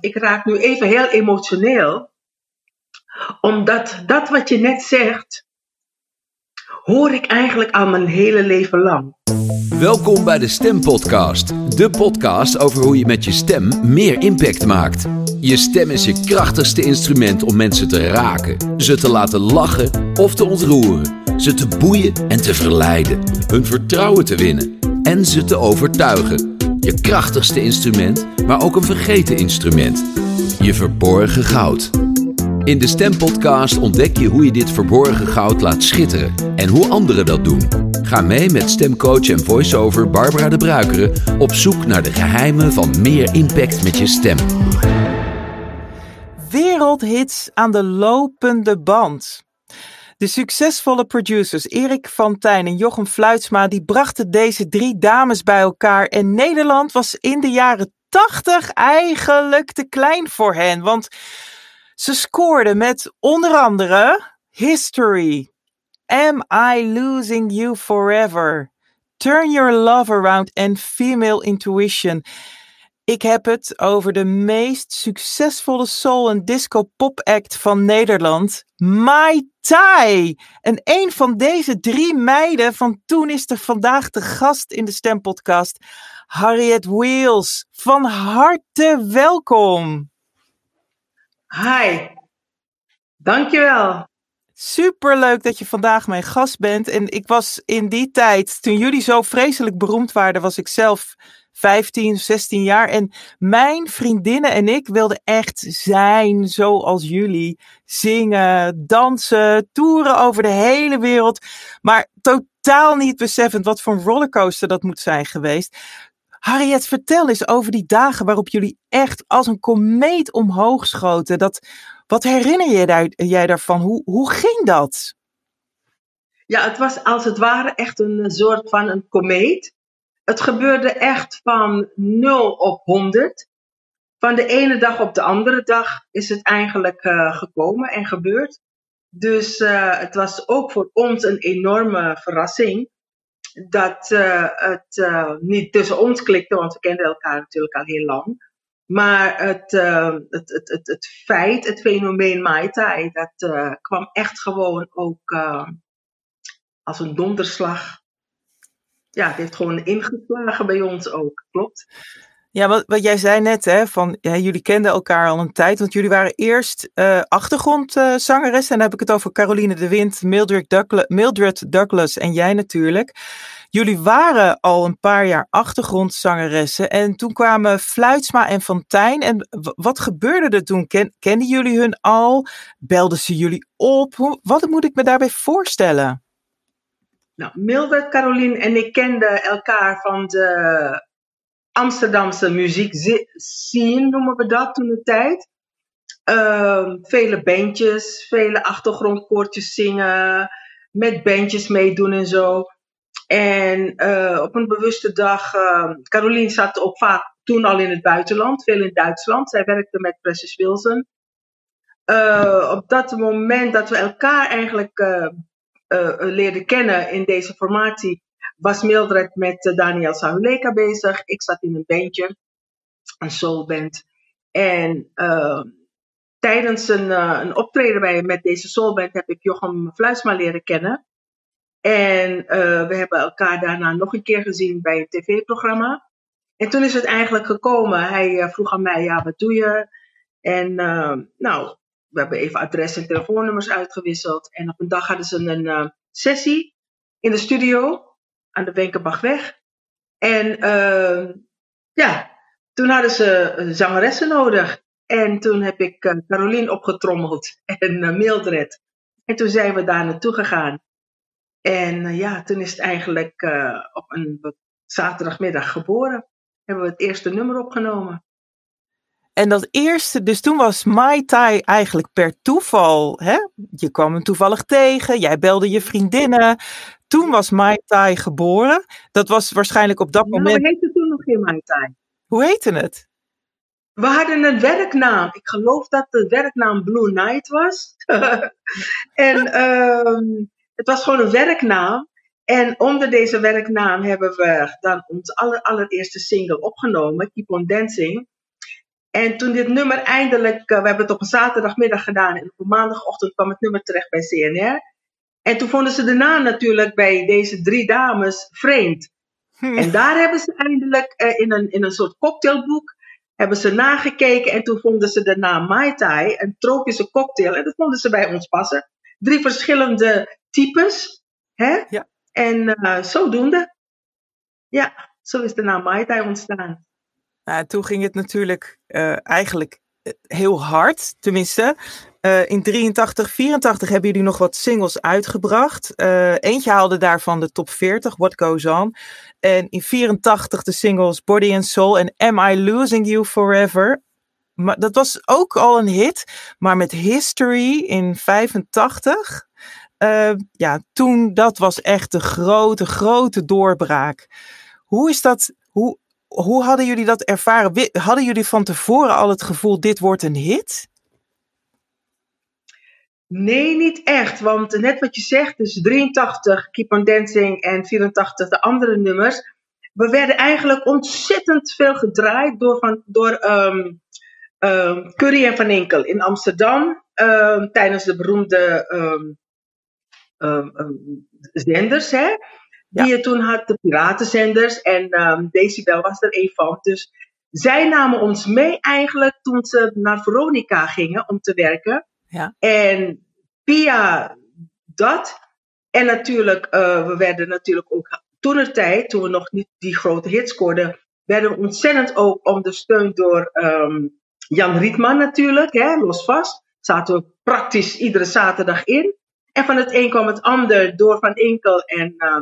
Ik raak nu even heel emotioneel, omdat dat wat je net zegt, hoor ik eigenlijk al mijn hele leven lang. Welkom bij de Stem Podcast, de podcast over hoe je met je stem meer impact maakt. Je stem is je krachtigste instrument om mensen te raken, ze te laten lachen of te ontroeren, ze te boeien en te verleiden, hun vertrouwen te winnen en ze te overtuigen. Je krachtigste instrument, maar ook een vergeten instrument. Je verborgen goud. In de Stempodcast ontdek je hoe je dit verborgen goud laat schitteren en hoe anderen dat doen. Ga mee met stemcoach en voiceover Barbara de Bruikere op zoek naar de geheimen van meer impact met je stem. Wereldhits aan de lopende band. De succesvolle producers Erik van Tijn en Jochem Fluitsma die brachten deze drie dames bij elkaar en Nederland was in de jaren 80 eigenlijk te klein voor hen, want ze scoorden met onder andere History, Am I Losing You Forever, Turn Your Love Around en Female Intuition. Ik heb het over de meest succesvolle soul- en disco-pop-act van Nederland, Mai Tai. En een van deze drie meiden van toen is er vandaag de gast in de Stempodcast, Harriet Wheels. Van harte welkom. Hi, dankjewel. Superleuk dat je vandaag mijn gast bent. En ik was in die tijd, toen jullie zo vreselijk beroemd waren, was ik zelf 15, 16 jaar. En mijn vriendinnen en ik wilden echt zijn zoals jullie. Zingen, dansen, toeren over de hele wereld. Maar totaal niet beseffend wat voor een rollercoaster dat moet zijn geweest. Harriet, vertel eens over die dagen waarop jullie echt als een komeet omhoog schoten. Dat, wat herinner je daar, jij daarvan? Hoe, hoe ging dat? Ja, het was als het ware echt een soort van een komeet. Het gebeurde echt van 0 op 100. Van de ene dag op de andere dag is het eigenlijk uh, gekomen en gebeurd. Dus uh, het was ook voor ons een enorme verrassing dat uh, het niet tussen ons klikte, want we kenden elkaar natuurlijk al heel lang. Maar het, het, het, het, het feit, het fenomeen Mai Tai, dat kwam echt gewoon ook als een donderslag ja, het heeft gewoon ingeslagen bij ons ook, klopt. Ja, wat, wat jij zei net, hè, van jullie kenden elkaar al een tijd, want jullie waren eerst uh, en dan heb ik het over Caroline de Wind, Mildred Douglas, Mildred Douglas en jij natuurlijk. Jullie waren al een paar jaar achtergrondzangeressen en toen kwamen Fluitsma en Fontijn. En wat gebeurde er toen? Ken, kenden jullie hun al? Belden ze jullie op? Hoe, wat moet ik me daarbij voorstellen? Nou, Mildred, Caroline en ik kenden elkaar van de Amsterdamse muziek scene, noemen we dat toen de tijd. Uh, vele bandjes, vele achtergrondkoortjes zingen, met bandjes meedoen en zo. En uh, op een bewuste dag, uh, Caroline zat ook vaak toen al in het buitenland, veel in Duitsland. Zij werkte met Precious Wilson. Uh, op dat moment dat we elkaar eigenlijk uh, leerde kennen in deze formatie, was Mildred met uh, Daniel Sahuleka bezig. Ik zat in een bandje, een soulband. En uh, tijdens een, een optreden bij, met deze soulband heb ik Jochem Fluisma leren kennen. En we hebben elkaar daarna nog een keer gezien bij een tv-programma. En toen is het eigenlijk gekomen. Hij vroeg aan mij, ja, wat doe je? En nou, we hebben even adres en telefoonnummers uitgewisseld. En op een dag hadden ze een uh, sessie in de studio aan de Wenkenbachweg. En uh, ja, toen hadden ze zangeressen nodig. En toen heb ik uh, Caroline opgetrommeld en Mildred. En toen zijn we daar naartoe gegaan. En ja, toen is het eigenlijk op een zaterdagmiddag geboren. Hebben we het eerste nummer opgenomen. En dat eerste, dus toen was Mai Tai eigenlijk per toeval. Hè? Je kwam hem toevallig tegen, jij belde je vriendinnen. Toen was Mai Tai geboren. Dat was waarschijnlijk op dat ja, moment. We heette toen nog geen Mai Tai. Hoe heette het? We hadden een werknaam. Ik geloof dat de werknaam Blue Night was. en uh, het was gewoon een werknaam. En onder deze werknaam hebben we dan onze aller, allereerste single opgenomen, Keep on Dancing. En toen dit nummer eindelijk, we hebben het op een zaterdagmiddag gedaan en op maandagochtend kwam het nummer terecht bij CNR. En toen vonden ze de naam natuurlijk bij deze drie dames vreemd. Hm. En daar hebben ze eindelijk in, een, in een soort cocktailboek hebben ze nagekeken en toen vonden ze de naam Mai Tai, een tropische cocktail. En dat vonden ze bij ons passen. Drie verschillende types. Hè? Ja. En uh, zodoende. Ja, zo is de naam Mai Tai ontstaan. Nou, toen ging het natuurlijk uh, eigenlijk eh, heel hard. Tenminste, uh, in 83, 84 hebben jullie nog wat singles uitgebracht. Eentje haalde daarvan de top 40, What Goes On. En in 84 de singles Body and Soul en Am I Losing You Forever. Maar dat was ook al een hit. Maar met History in 85. Uh, ja, toen dat was echt de grote, grote doorbraak. Hoe is dat? Hoe, hoe hadden jullie dat ervaren? Hadden jullie van tevoren al het gevoel, dit wordt een hit? Nee, niet echt. Want net wat je zegt, dus 83 Keep on Dancing en 84 de andere nummers. We werden eigenlijk ontzettend veel gedraaid door, van, door um, um, Curry en Van Enkel in Amsterdam. Um, tijdens de beroemde zenders? Die je toen had, de piratenzenders. En um, Decibel was er een van. Dus zij namen ons mee eigenlijk toen ze naar Veronica gingen om te werken. Ja. En via dat, en natuurlijk, uh, we werden natuurlijk ook toen tijd, toen we nog niet die grote hits scoorden, werden we ontzettend ook ondersteund door um, Jan Rietman natuurlijk, hè, los vast. Zaten we praktisch iedere zaterdag in. En van het een kwam het ander door Van Enkel en uh,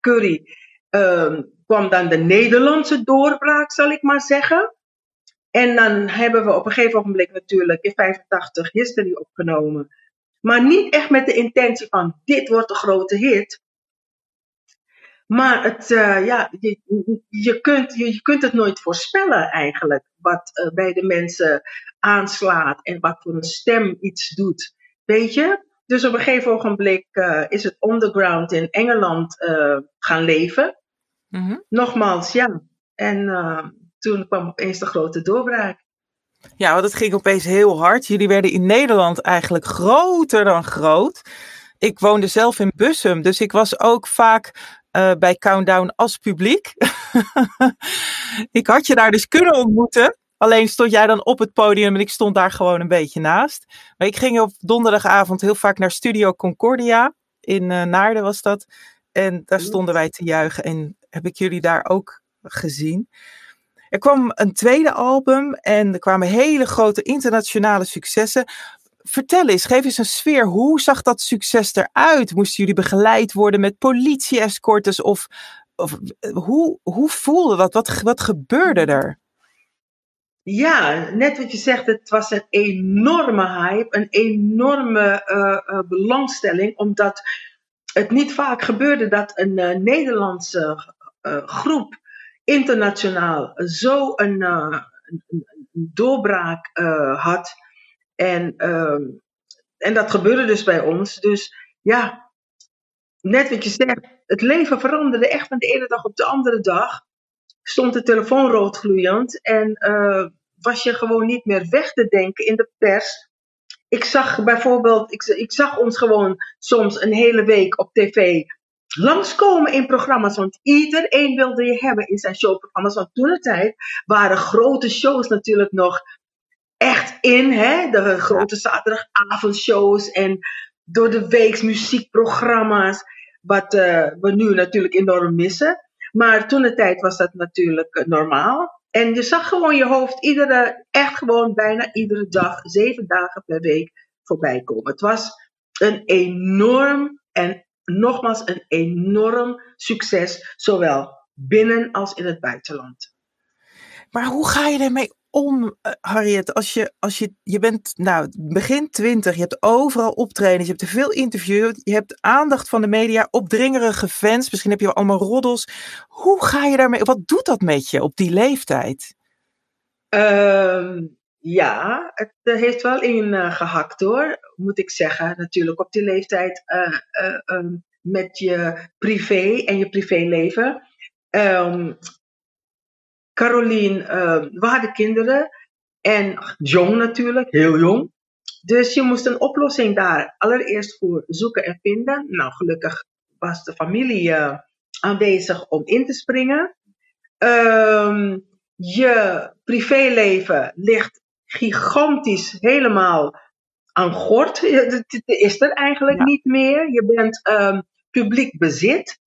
Curry. Um, kwam dan de Nederlandse doorbraak, zal ik maar zeggen. En dan hebben we op een gegeven moment natuurlijk in 85 History opgenomen. Maar niet echt met de intentie van dit wordt een grote hit. Maar het, uh, ja, je, je, kunt, je, je, kunt het nooit voorspellen eigenlijk. Wat uh, bij de mensen aanslaat en wat voor een stem iets doet. Weet je? Dus op een gegeven ogenblik uh, is het underground in Engeland gaan leven. Mm -hmm. Nogmaals, ja. En toen kwam opeens de grote doorbraak. Ja, want het ging opeens heel hard. Jullie werden in Nederland eigenlijk groter dan groot. Ik woonde zelf in Bussum, dus ik was ook vaak bij Countdown als publiek. ik had je daar dus kunnen ontmoeten. Alleen stond jij dan op het podium en ik stond daar gewoon een beetje naast. Maar ik ging op donderdagavond heel vaak naar Studio Concordia. In uh, Naarden was dat. En daar stonden wij te juichen en heb ik jullie daar ook gezien. Er kwam een tweede album en er kwamen hele grote internationale successen. Vertel eens, geef eens een sfeer. Hoe zag dat succes eruit? Moesten jullie begeleid worden met politie-escortes? Of, of hoe, hoe voelde dat? Wat, wat gebeurde er? Ja, net wat je zegt, het was een enorme hype, een enorme uh, uh, belangstelling, omdat het niet vaak gebeurde dat een uh, Nederlandse groep internationaal zo een, doorbraak had. En, uh, en dat gebeurde dus bij ons. Dus ja, net wat je zegt, het leven veranderde echt van de ene dag op de andere dag. Stond de telefoon roodgloeiend en was je gewoon niet meer weg te denken in de pers. Ik zag bijvoorbeeld, ik, ik zag ons gewoon soms een hele week op tv langskomen in programma's. Want iedereen wilde je hebben in zijn showprogramma's. Want toen de tijd waren grote shows natuurlijk nog echt in. Hè? De grote zaterdagavondshows en door de weeks muziekprogramma's. Wat uh, we nu natuurlijk enorm missen. Maar toen de tijd was dat natuurlijk uh, normaal. En je zag gewoon je hoofd iedere, echt gewoon bijna iedere dag, zeven dagen per week voorbij komen. Het was een enorm en nogmaals een enorm succes, zowel binnen als in het buitenland. Maar hoe ga je ermee om, eh, Harriet? Als je, als je, je bent nou, begin twintig, je hebt overal optredens, je hebt te veel interviews, je hebt aandacht van de media, opdringerige fans, misschien heb je allemaal roddels. Hoe ga je daarmee, wat doet dat met je op die leeftijd? Uh, ja, het eh, heeft wel in uh, gehakt hoor, moet ik zeggen. Natuurlijk op die leeftijd um, met je privé en je privéleven. Um, Caroline, we hadden kinderen. En jong natuurlijk, heel jong. Dus je moest een oplossing daar allereerst voor zoeken en vinden. Nou, gelukkig was de familie uh, aanwezig om in te springen. Um, je privéleven ligt gigantisch helemaal aan gort. Het is er eigenlijk niet meer. Je bent um, publiek bezit.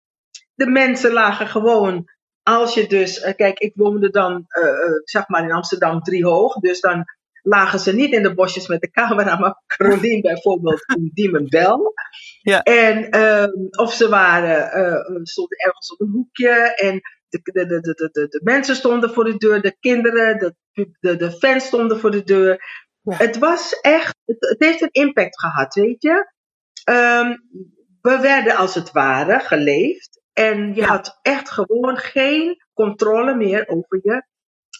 De mensen lagen gewoon, als je dus, uh, kijk, ik woonde dan, uh, zeg maar in Amsterdam driehoog, dus dan lagen ze niet in de bosjes met de camera, maar Caroline bijvoorbeeld in Diemenbel. Ja. En um, of ze waren, uh, stonden ergens op een hoekje en de, de, de, de, de, de mensen stonden voor de deur, de kinderen, de, de, de fans stonden voor de deur. Ja. Het was echt, het, het, heeft een impact gehad, weet je. Um, we werden als het ware geleefd en je ja. had echt gewoon geen controle meer over je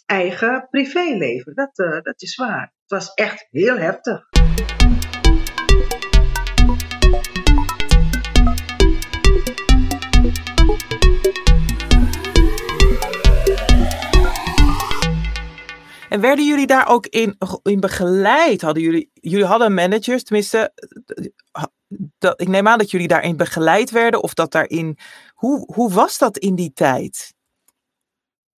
eigen privéleven. Dat, uh, dat is waar. Het was echt heel heftig. En werden jullie daar ook in, in begeleid? Hadden jullie, jullie hadden managers, tenminste, dat, ik neem aan dat jullie daarin begeleid werden of dat daarin. Hoe, hoe was dat in die tijd?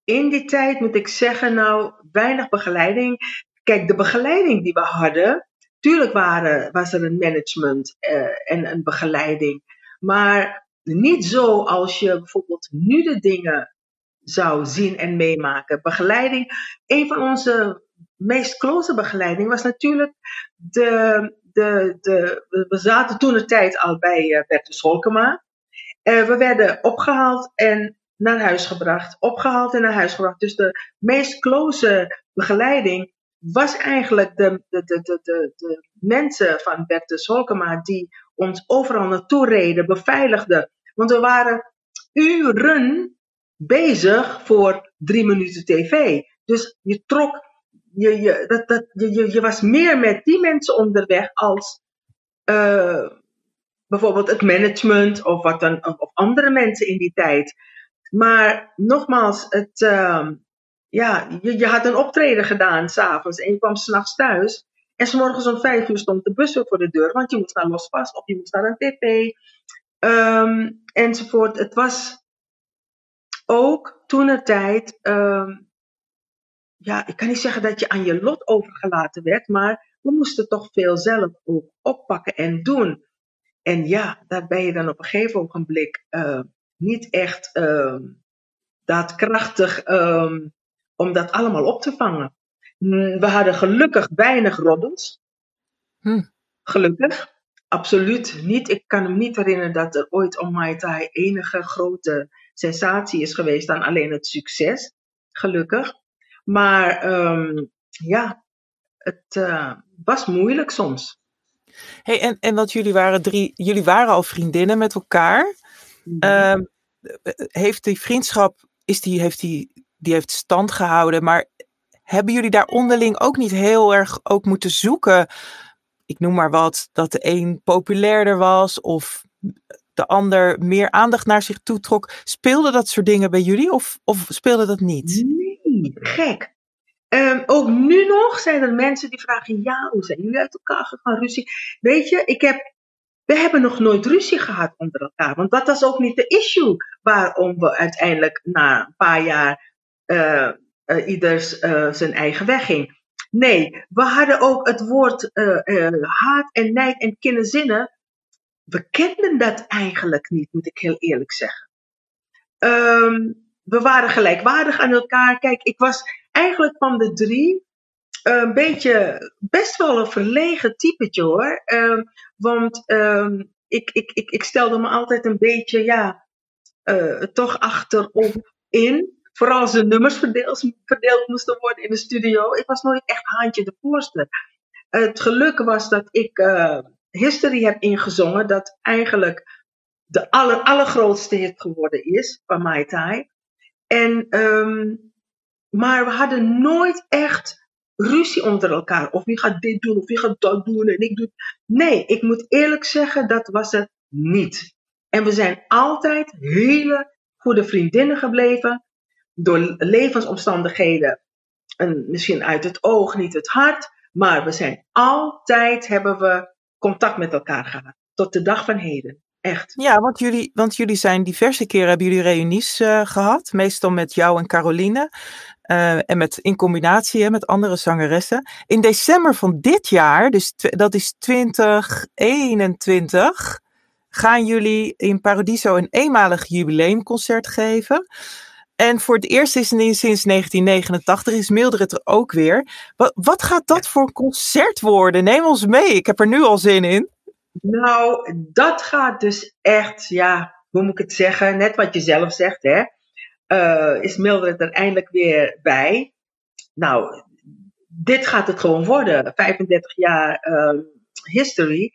In die tijd moet ik zeggen, nou, weinig begeleiding. Kijk, de begeleiding die we hadden, tuurlijk waren, was er een management uh, en een begeleiding. Maar niet zo als je bijvoorbeeld nu de dingen zou zien en meemaken. Begeleiding, een van onze meest close begeleiding was natuurlijk de, de, de we zaten toen de tijd al bij uh, Bertus Holkema. Uh, we werden opgehaald en naar huis gebracht. Opgehaald en naar huis gebracht. Dus de meest close begeleiding was eigenlijk de, de, de, de, de mensen van Bertus Holkema die ons overal naartoe reden, beveiligden. Want we waren uren bezig voor drie minuten tv. Dus je trok, je, je, dat, dat, je, je was meer met die mensen onderweg als uh, bijvoorbeeld het management of, wat dan, of, andere mensen in die tijd. Maar nogmaals, het, uh, ja, je, je had een optreden gedaan s'avonds en je kwam s'nachts thuis. En s morgens om vijf uur stond de bus weer voor de deur, want je moest naar Lospas of je moest naar een tv. Um, enzovoort. Het was ook toen de tijd, um, ja, ik kan niet zeggen dat je aan je lot overgelaten werd, maar we moesten toch veel zelf ook oppakken en doen. En ja, daar ben je dan op een gegeven ogenblik uh, niet echt uh, daadkrachtig um, om dat allemaal op te vangen. We hadden gelukkig weinig roddels. Hm. Gelukkig. Absoluut niet. Ik kan me niet herinneren dat er ooit om Mai Tai enige grote sensatie is geweest dan alleen het succes. Gelukkig. Maar um, ja, het uh, was moeilijk soms. Hey, en, en want jullie waren drie, jullie waren al vriendinnen met elkaar. Mm -hmm. heeft die vriendschap, is die, heeft die, die heeft stand gehouden, maar hebben jullie daar onderling ook niet heel erg ook moeten zoeken? Ik noem maar wat, dat de een populairder was of de ander meer aandacht naar zich toe trok. Speelde dat soort dingen bij jullie of, of speelde dat niet? Gek. Um, ook nu nog zijn er mensen die vragen: ja, hoe zijn jullie uit elkaar gegaan? Ruzie. Weet je, ik heb, we hebben nog nooit ruzie gehad onder elkaar. Want dat was ook niet de issue waarom we uiteindelijk na een paar jaar uh, ieders uh, zijn eigen weg ging. Nee, we hadden ook het woord haat en nijd en kinderzinnen we kenden dat eigenlijk niet, moet ik heel eerlijk zeggen. Um, we waren gelijkwaardig aan elkaar. Kijk, ik was eigenlijk van de drie een beetje best wel een verlegen typetje hoor. Um, want um, ik, ik, ik, ik stelde me altijd een beetje, ja, uh, toch achterop in. Vooral als de nummers verdeeld, verdeeld moesten worden in de studio. Ik was nooit echt haantje de voorste. Het geluk was dat ik uh, History heb ingezongen, dat eigenlijk de aller, allergrootste hit geworden is van Mai Tai. En, um, maar we hadden nooit echt ruzie onder elkaar. Of wie gaat dit doen, of wie gaat dat doen. En ik doe... Nee, ik moet eerlijk zeggen, dat was het niet. En we zijn altijd hele goede vriendinnen gebleven. Door levensomstandigheden een, misschien uit het oog, niet het hart. Maar we zijn altijd, hebben we contact met elkaar gehad. Tot de dag van heden. Echt. Ja, want jullie, want jullie zijn diverse keren hebben jullie reunies uh, gehad. Meestal met jou en Caroline. Uh, en met, in combinatie hè, met andere zangeressen. In december van dit jaar, dus dat is 2021, gaan jullie in Paradiso een eenmalig jubileumconcert geven. En voor het eerst is sinds 1989 is Mildred er ook weer. Wat, wat gaat dat voor een concert worden? Neem ons mee, ik heb er nu al zin in. Nou, dat gaat dus echt, ja, hoe moet ik het zeggen? Net wat je zelf zegt, hè? Uh, is Mildred er eindelijk weer bij? Nou, dit gaat het gewoon worden. 35 jaar uh, history.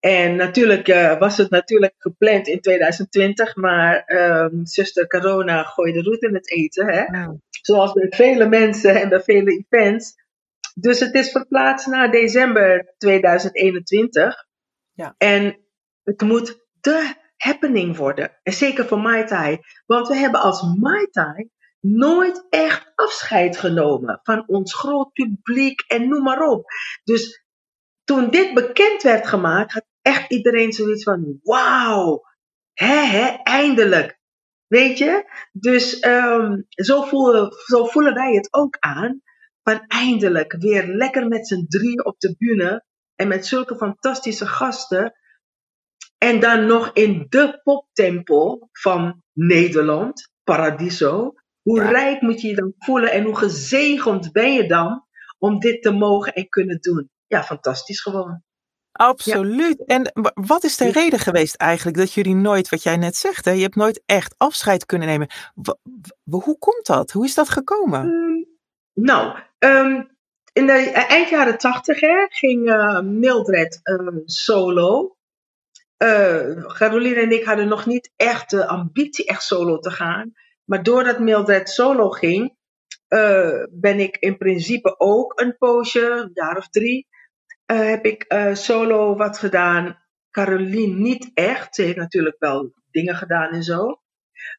En natuurlijk uh, was het natuurlijk gepland in 2020, maar um, zuster Corona gooide roet in het eten. Hè? Zoals bij vele mensen en bij vele events. Dus het is verplaatst naar december 2021. En het moet de happening worden. En zeker voor Mai Tai. Want we hebben als Mai Tai nooit echt afscheid genomen van ons groot publiek en noem maar op. Dus toen dit bekend werd gemaakt, had echt iedereen zoiets van: wauw, hè, hè, eindelijk. Weet je? Dus um, zo, voelen, zo voelen wij het ook aan. Van eindelijk weer lekker met z'n drie op de bühne. En met zulke fantastische gasten. En dan nog in de poptempel van Nederland, Paradiso. Hoe rijk moet je je dan voelen en hoe gezegend ben je dan om dit te mogen en kunnen doen? Ja, fantastisch gewoon. Absoluut. En wat is de reden geweest eigenlijk dat jullie nooit, wat jij net zegt, hè, je hebt nooit echt afscheid kunnen nemen. hoe komt dat? Hoe is dat gekomen? Um, nou, um, in de eh, eind jaren tachtig ging uh, Mildred uh, solo. Caroline en ik hadden nog niet echt de ambitie echt solo te gaan. Maar doordat Mildred solo ging, ben ik in principe ook een poosje, een jaar of drie, heb ik solo wat gedaan. Caroline niet echt. Ze heeft natuurlijk wel dingen gedaan en zo.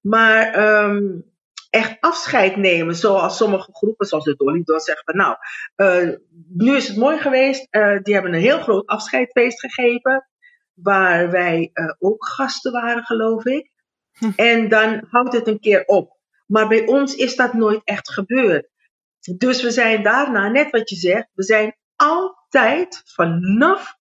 Maar um, echt afscheid nemen. Zoals sommige groepen, zoals de Dolly Dots, zeggen van nou, uh, nu is het mooi geweest. Uh, die hebben een heel groot afscheidfeest gegeven. Waar wij uh, ook gasten waren, geloof ik. Hm. En dan houdt het een keer op. Maar bij ons is dat nooit echt gebeurd. Dus we zijn daarna, net wat je zegt, we zijn altijd vanaf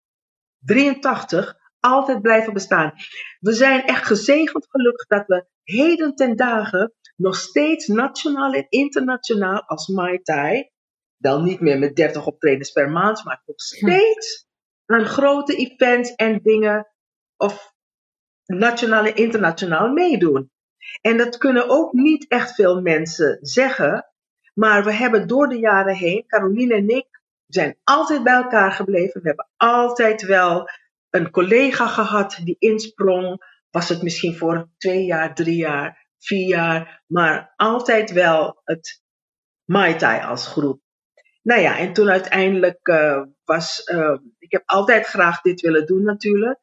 83 altijd blijven bestaan. We zijn echt gezegend gelukkig dat we heden ten dagen nog steeds nationaal en internationaal als Mai Tai, wel niet meer met 30 optredens per maand, maar nog steeds aan grote events en dingen of nationaal en internationaal meedoen. En dat kunnen ook niet echt veel mensen zeggen, maar we hebben door de jaren heen, Caroline en ik, zijn altijd bij elkaar gebleven. We hebben altijd wel een collega gehad die insprong. Was het misschien voor twee jaar, drie jaar vier jaar, maar altijd wel het Mai Tai als groep. Nou ja, en toen uiteindelijk uh, was, uh, ik heb altijd graag dit willen doen natuurlijk.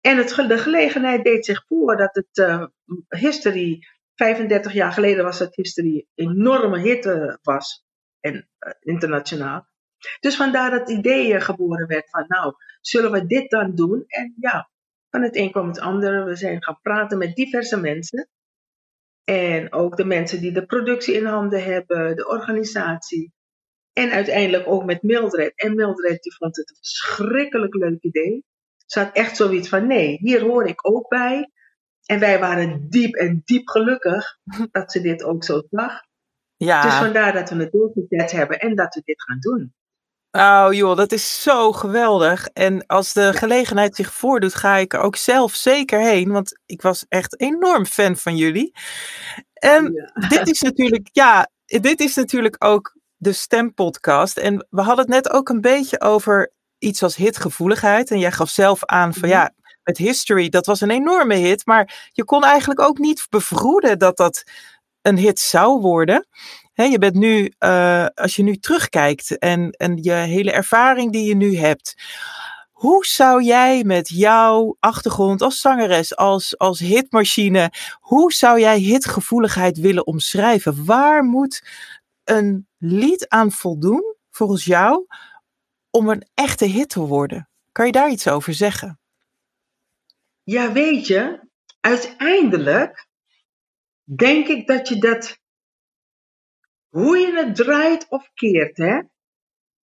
En het, de gelegenheid deed zich voor dat het uh, History, 35 jaar geleden was het History enorme hit was, en internationaal. Dus vandaar dat het idee geboren werd van, nou, zullen we dit dan doen? En ja, van het een kwam het andere. We zijn gaan praten met diverse mensen. En ook de mensen die de productie in handen hebben, de organisatie. En uiteindelijk ook met Mildred. En Mildred die vond het een verschrikkelijk leuk idee. Ze had echt zoiets van, nee, hier hoor ik ook bij. En wij waren diep en diep gelukkig dat ze dit ook zo zag. Ja. Dus vandaar dat we het doorgezet hebben en dat we dit gaan doen. Oh joh, dat is zo geweldig. En als de gelegenheid zich voordoet, ga ik er ook zelf zeker heen. Want ik was echt enorm fan van jullie. En dit is natuurlijk, ja, dit is natuurlijk ook de stempodcast. En we hadden het net ook een beetje over iets als hitgevoeligheid. En jij gaf zelf aan van mhm. ja, met History, dat was een enorme hit. Maar je kon eigenlijk ook niet bevroeden dat dat een hit zou worden je bent nu, uh, als je nu terugkijkt en, en je hele ervaring die je nu hebt. Hoe zou jij met jouw achtergrond als zangeres, als, als hitmachine, hoe zou jij hitgevoeligheid willen omschrijven? Waar moet een lied aan voldoen, volgens jou, om een echte hit te worden? Kan je daar iets over zeggen? Ja, weet je, uiteindelijk denk ik dat je dat, hoe je het draait of keert, hè,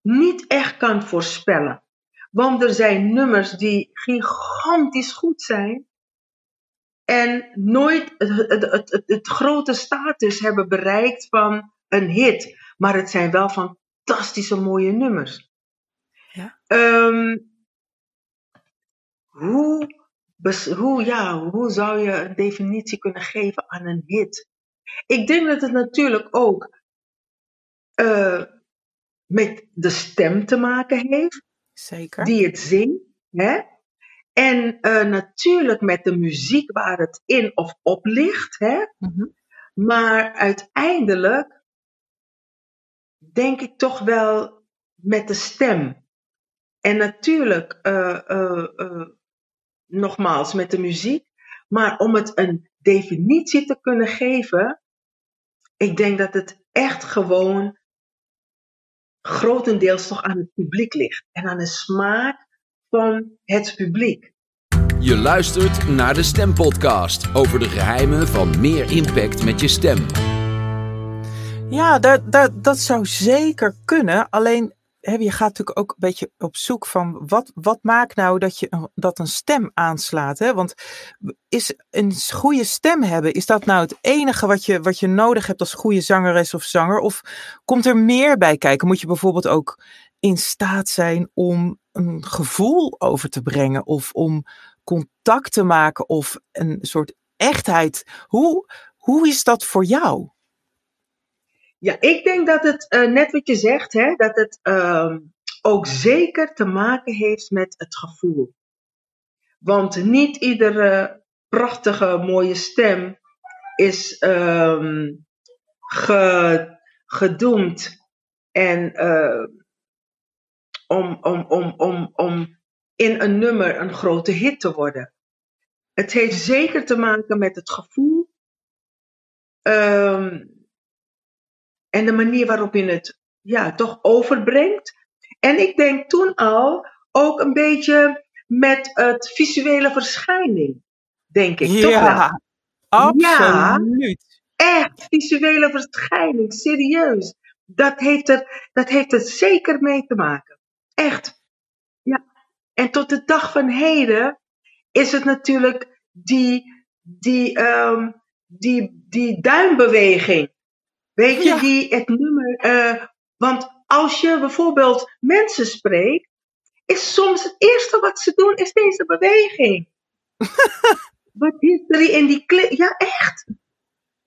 niet echt kan voorspellen. Want er zijn nummers die gigantisch goed zijn en nooit het, het, het, het grote status hebben bereikt van een hit. Maar het zijn wel fantastische mooie nummers. Ja. Ehm, hoe, hoe, ja, hoe zou je een definitie kunnen geven aan een hit? Ik denk dat het natuurlijk ook uh, met de stem te maken heeft. Zeker. Die het zingt. Hè? En uh, natuurlijk met de muziek waar het in of op ligt. Hè? Mm -hmm. Maar uiteindelijk denk ik toch wel met de stem. En natuurlijk, uh, uh, nogmaals, met de muziek. Maar om het een definitie te kunnen geven, ik denk dat het echt gewoon grotendeels toch aan het publiek ligt. En aan de smaak van het publiek. Je luistert naar de Stempodcast over de geheimen van meer impact met je stem. Ja, dat, dat, dat zou zeker kunnen. Alleen je gaat natuurlijk ook een beetje op zoek van wat, wat maakt nou dat, je, dat een stem aanslaat. Hè? Want is een goede stem hebben, is dat nou het enige wat je, wat je nodig hebt als goede zangeres of zanger? Of komt er meer bij kijken? Moet je bijvoorbeeld ook in staat zijn om een gevoel over te brengen of om contact te maken of een soort echtheid? Hoe, hoe is dat voor jou? Ja, ik denk dat het, uh, net wat je zegt, hè, dat het uh, ook zeker te maken heeft met het gevoel. Want niet iedere prachtige, mooie stem is ge, gedoemd en, uh, om, om, om, om, om in een nummer een grote hit te worden. Het heeft zeker te maken met het gevoel. Um, en de manier waarop je het ja, toch overbrengt. En ik denk toen al ook een beetje met het visuele verschijning, denk ik. Ja, toch wel? absoluut. Ja, echt, visuele verschijning, serieus. Dat heeft, er, dat heeft er zeker mee te maken. Echt. Ja. En tot de dag van heden is het natuurlijk die, die, um, die, die duimbeweging Weet je, die het nummer. eh, want als je bijvoorbeeld mensen spreekt, is soms het eerste wat ze doen, is deze beweging. wat is er in die clip? Ja, echt.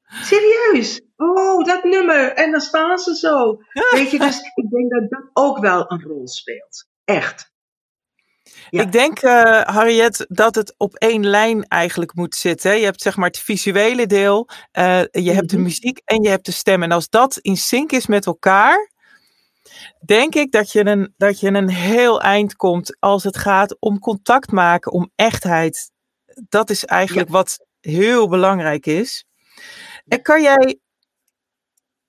Serieus. Oh, dat nummer. En dan staan ze zo. Weet je, dus ik denk dat dat ook wel een rol speelt. Echt. Ja. Ik denk, eh, Harriet, dat het op één lijn eigenlijk moet zitten. Je hebt zeg maar het visuele deel, eh, je hebt de Mhm. muziek en je hebt de stem. En als dat in sync is met elkaar, denk ik dat je een, dat je een heel eind komt als het gaat om contact maken, om echtheid. Dat is eigenlijk wat heel belangrijk is. En kan jij,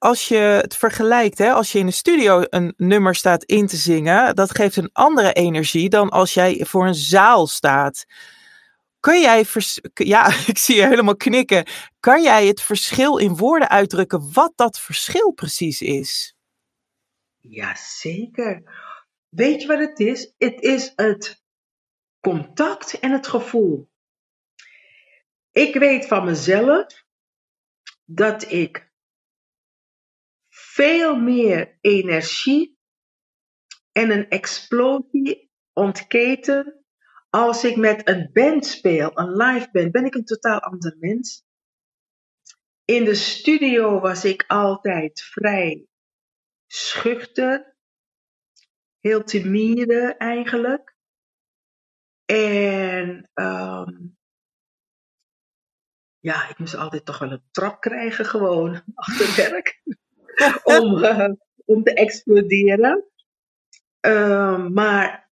als je het vergelijkt, hè, als je in de studio een nummer staat in te zingen, dat geeft een andere energie dan als jij voor een zaal staat. Kun jij, ja, ik zie je helemaal knikken. Kan jij het verschil in woorden uitdrukken wat dat verschil precies is? Ja, zeker. Weet je wat het is? Het is het contact en het gevoel. Ik weet van mezelf dat ik veel meer energie en een explosie ontketen als ik met een band speel, een live band, ben ik een totaal ander mens. In de studio was ik altijd vrij schuchter, heel timide eigenlijk. En um, ja, ik moest altijd toch wel een trap krijgen gewoon achter werk om, om te exploderen. Uh, maar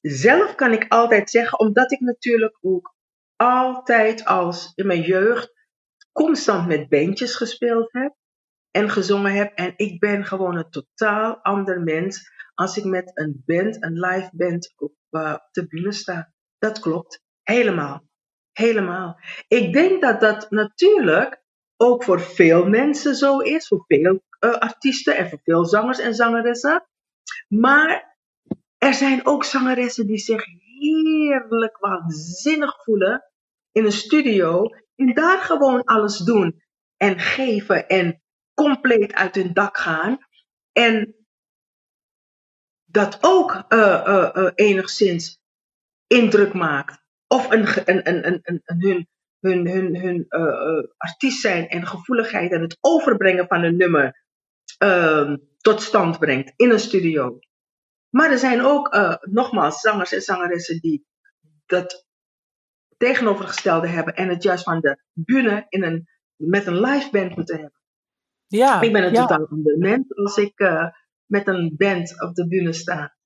zelf kan ik altijd zeggen, omdat ik natuurlijk ook altijd als in mijn jeugd constant met bandjes gespeeld heb. en gezongen heb. En ik ben gewoon een totaal ander mens als ik met een band, een live band op, op de bühne sta. Dat klopt. Helemaal. Helemaal. Ik denk dat dat natuurlijk ook voor veel mensen zo is, voor veel uh, artiesten en voor veel zangers en zangeressen. Maar er zijn ook zangeressen die zich heerlijk waanzinnig voelen in een studio en daar gewoon alles doen en geven en compleet uit hun dak gaan. En dat ook uh, uh, enigszins indruk maakt. Of een, hun, hun, hun artiest zijn en gevoeligheid en het overbrengen van een nummer ehm, tot stand brengt in een studio. Maar er zijn ook, nogmaals, zangers en zangeressen die dat tegenovergestelde hebben en het juist van de bühne in een, met een live band moeten hebben. Ja, ik ben een ja. totaal ander mens als ik met een band op de bühne sta.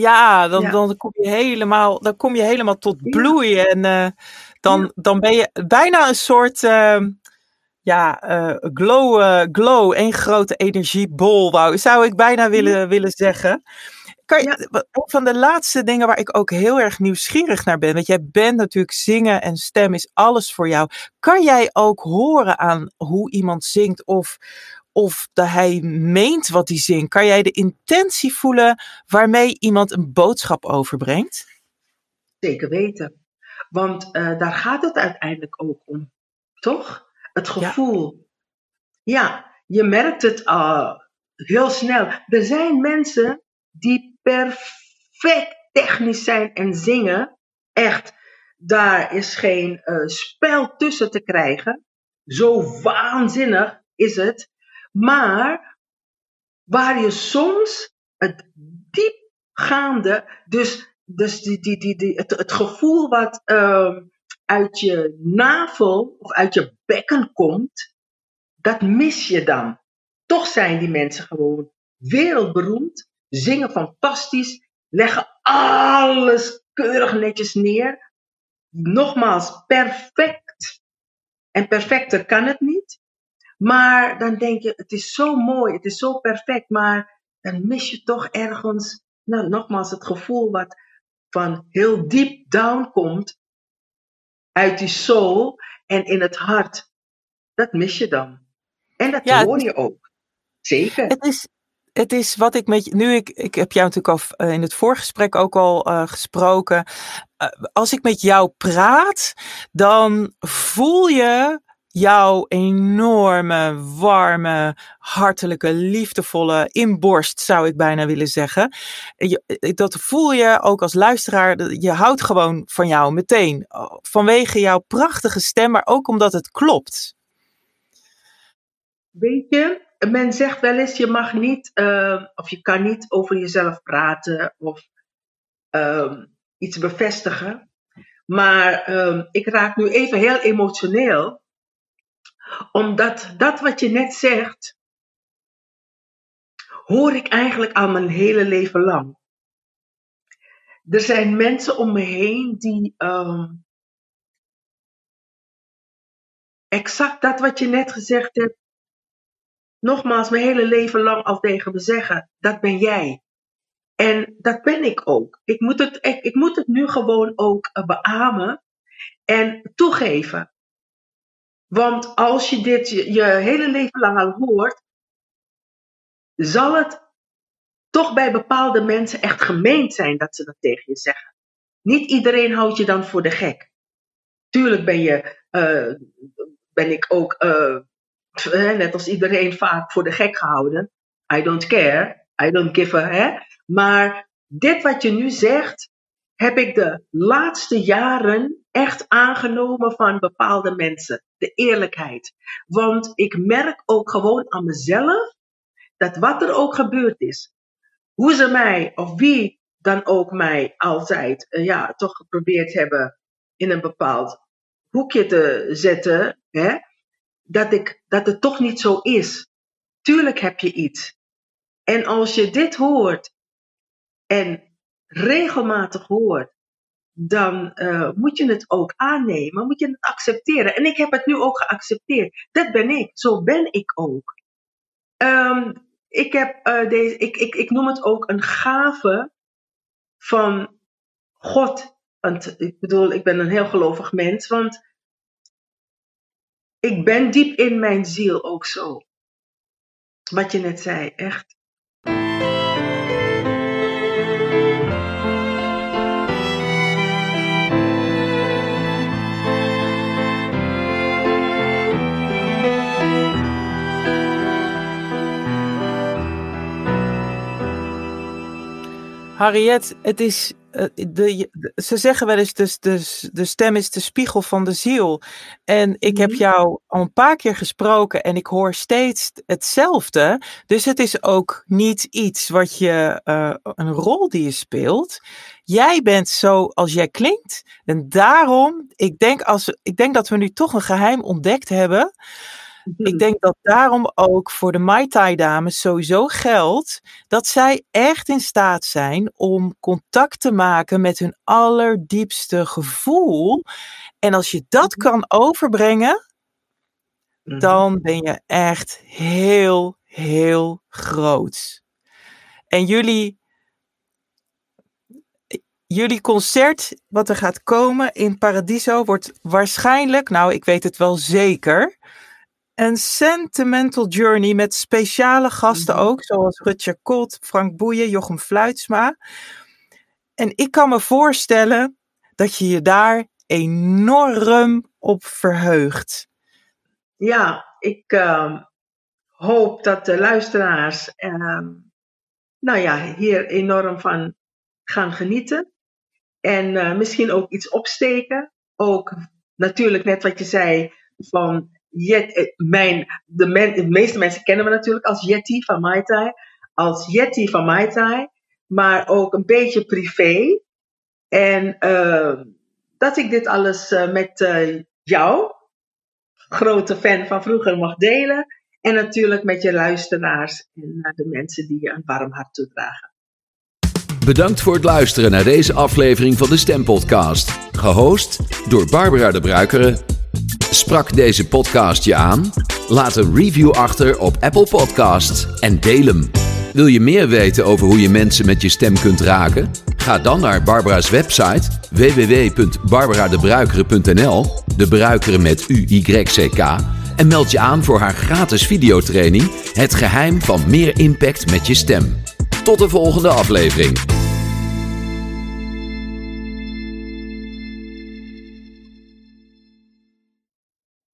Ja, dan, ja. dan, kom, je helemaal, dan kom je helemaal tot bloei. En uh, dan, ja. dan ben je bijna een soort uh, ja, glow, glow, één grote energiebol, wou, zou ik bijna willen, willen zeggen. Kan je. Een van de laatste dingen waar ik ook heel erg nieuwsgierig naar ben, want jij bent natuurlijk zingen en stem is alles voor jou. Kan jij ook horen aan hoe iemand zingt of, of dat hij meent wat hij zingt? Kan jij de intentie voelen waarmee iemand een boodschap overbrengt? Zeker weten. Want uh, daar gaat het uiteindelijk ook om, toch? Het gevoel. Ja, ja je merkt het uh, heel snel. Er zijn mensen die perfect technisch zijn en zingen. Echt, daar is geen uh, spel tussen te krijgen. Zo waanzinnig is het. Maar waar je soms het diepgaande, dus, dus die, die, die, die, het, het gevoel wat uh, uit je navel of uit je bekken komt, dat mis je dan. Toch zijn die mensen gewoon wereldberoemd zingen fantastisch, leggen alles keurig netjes neer. Nogmaals, perfect. En perfecter kan het niet. Maar dan denk je, het is zo mooi, het is zo perfect, maar dan mis je toch ergens, nou, nogmaals, het gevoel wat van heel diep down komt, uit die soul en in het hart. Dat mis je dan. En dat ja, hoor je ook. Zeker. Het is, het is wat ik met je. Nu, ik, ik heb jou natuurlijk al in het voorgesprek ook al uh, gesproken. Uh, als ik met jou praat, dan voel je jouw enorme, warme, hartelijke, liefdevolle inborst, zou ik bijna willen zeggen. Dat voel je ook als luisteraar. Je houdt gewoon van jou meteen. Vanwege jouw prachtige stem, maar ook omdat het klopt. Weet je, men zegt wel eens, je mag niet, uh, of je kan niet over jezelf praten of uh, iets bevestigen. Maar uh, ik raak nu even heel emotioneel, omdat dat wat je net zegt, hoor ik eigenlijk al mijn hele leven lang. Er zijn mensen om me heen die um, exact dat wat je net gezegd hebt, nogmaals mijn hele leven lang al tegen me zeggen: dat ben jij. En dat ben ik ook. Ik moet het, ik, ik moet het nu gewoon ook uh, beamen en toegeven. Want als je dit je, hele leven lang al hoort, zal het toch bij bepaalde mensen echt gemeend zijn dat ze dat tegen je zeggen. Niet iedereen houdt je dan voor de gek. Tuurlijk ben, je, uh, ben ik ook uh, net als iedereen vaak voor de gek gehouden. I don't care, I don't give a. Hè? Maar dit wat je nu zegt, heb ik de laatste jaren echt aangenomen van bepaalde mensen. De eerlijkheid. Want ik merk ook gewoon aan mezelf dat wat er ook gebeurd is, hoe ze mij of wie dan ook mij altijd uh, ja, toch geprobeerd hebben in een bepaald hoekje te zetten, hè, dat, ik, dat het toch niet zo is. Tuurlijk heb je iets. En als je dit hoort en regelmatig hoort, dan uh, moet je het ook aannemen, moet je het accepteren. En ik heb het nu ook geaccepteerd. Dat ben ik, zo ben ik ook. Ehm, ik heb eh, deze, ik, ik, ik noem het ook een gave van God. Want ik bedoel, ik ben een heel gelovig mens, want ik ben diep in mijn ziel ook zo. Wat je net zei, echt. Harriet, het is, uh, de, ze zeggen wel eens, dus de, de stem is de spiegel van de ziel. En ik heb mhm. jou al een paar keer gesproken en ik hoor steeds hetzelfde. Dus het is ook niet iets wat je, uh, een rol die je speelt. Jij bent zo als jij klinkt. En daarom, ik denk, als, ik denk dat we nu toch een geheim ontdekt hebben. Ik mhm. denk dat daarom ook voor de Mai Tai dames sowieso geldt dat zij echt in staat zijn om contact te maken met hun allerdiepste gevoel. En als je dat mhm. kan overbrengen, mhm. dan ben je echt heel, heel groot. En jullie, jullie concert, wat er gaat komen in Paradiso, wordt waarschijnlijk, nou ik weet het wel zeker, een sentimental journey met speciale gasten mhm. ook, zoals Rutger Kot, Frank Boeien, Jochem Fluitsma. En ik kan me voorstellen dat je je daar enorm op verheugt. Ja, ik uh, hoop dat de luisteraars uh, nou ja, hier enorm van gaan genieten. En uh, misschien ook iets opsteken. Ook natuurlijk net wat je zei van Eh, mijn, de, meeste mensen kennen me natuurlijk als Yeti van Mai Tai. Als Yeti van Mai Tai. Maar ook een beetje privé. En uh, dat ik dit alles uh, met uh, jou, grote fan van vroeger, mag delen. En natuurlijk met je luisteraars en de mensen die je een warm hart toedragen. Bedankt voor het luisteren naar deze aflevering van de Stempodcast. Gehost door Barbara de Bruikere Sprak deze podcast je aan? Laat een review achter op Apple Podcasts en deel hem. Wil je meer weten over hoe je mensen met je stem kunt raken? Ga dan naar Barbara's website www.barbaradebruikere.nl, de bruikeren met U-Y-C-K, en meld je aan voor haar gratis videotraining Het geheim van meer impact met je stem. Tot de volgende aflevering.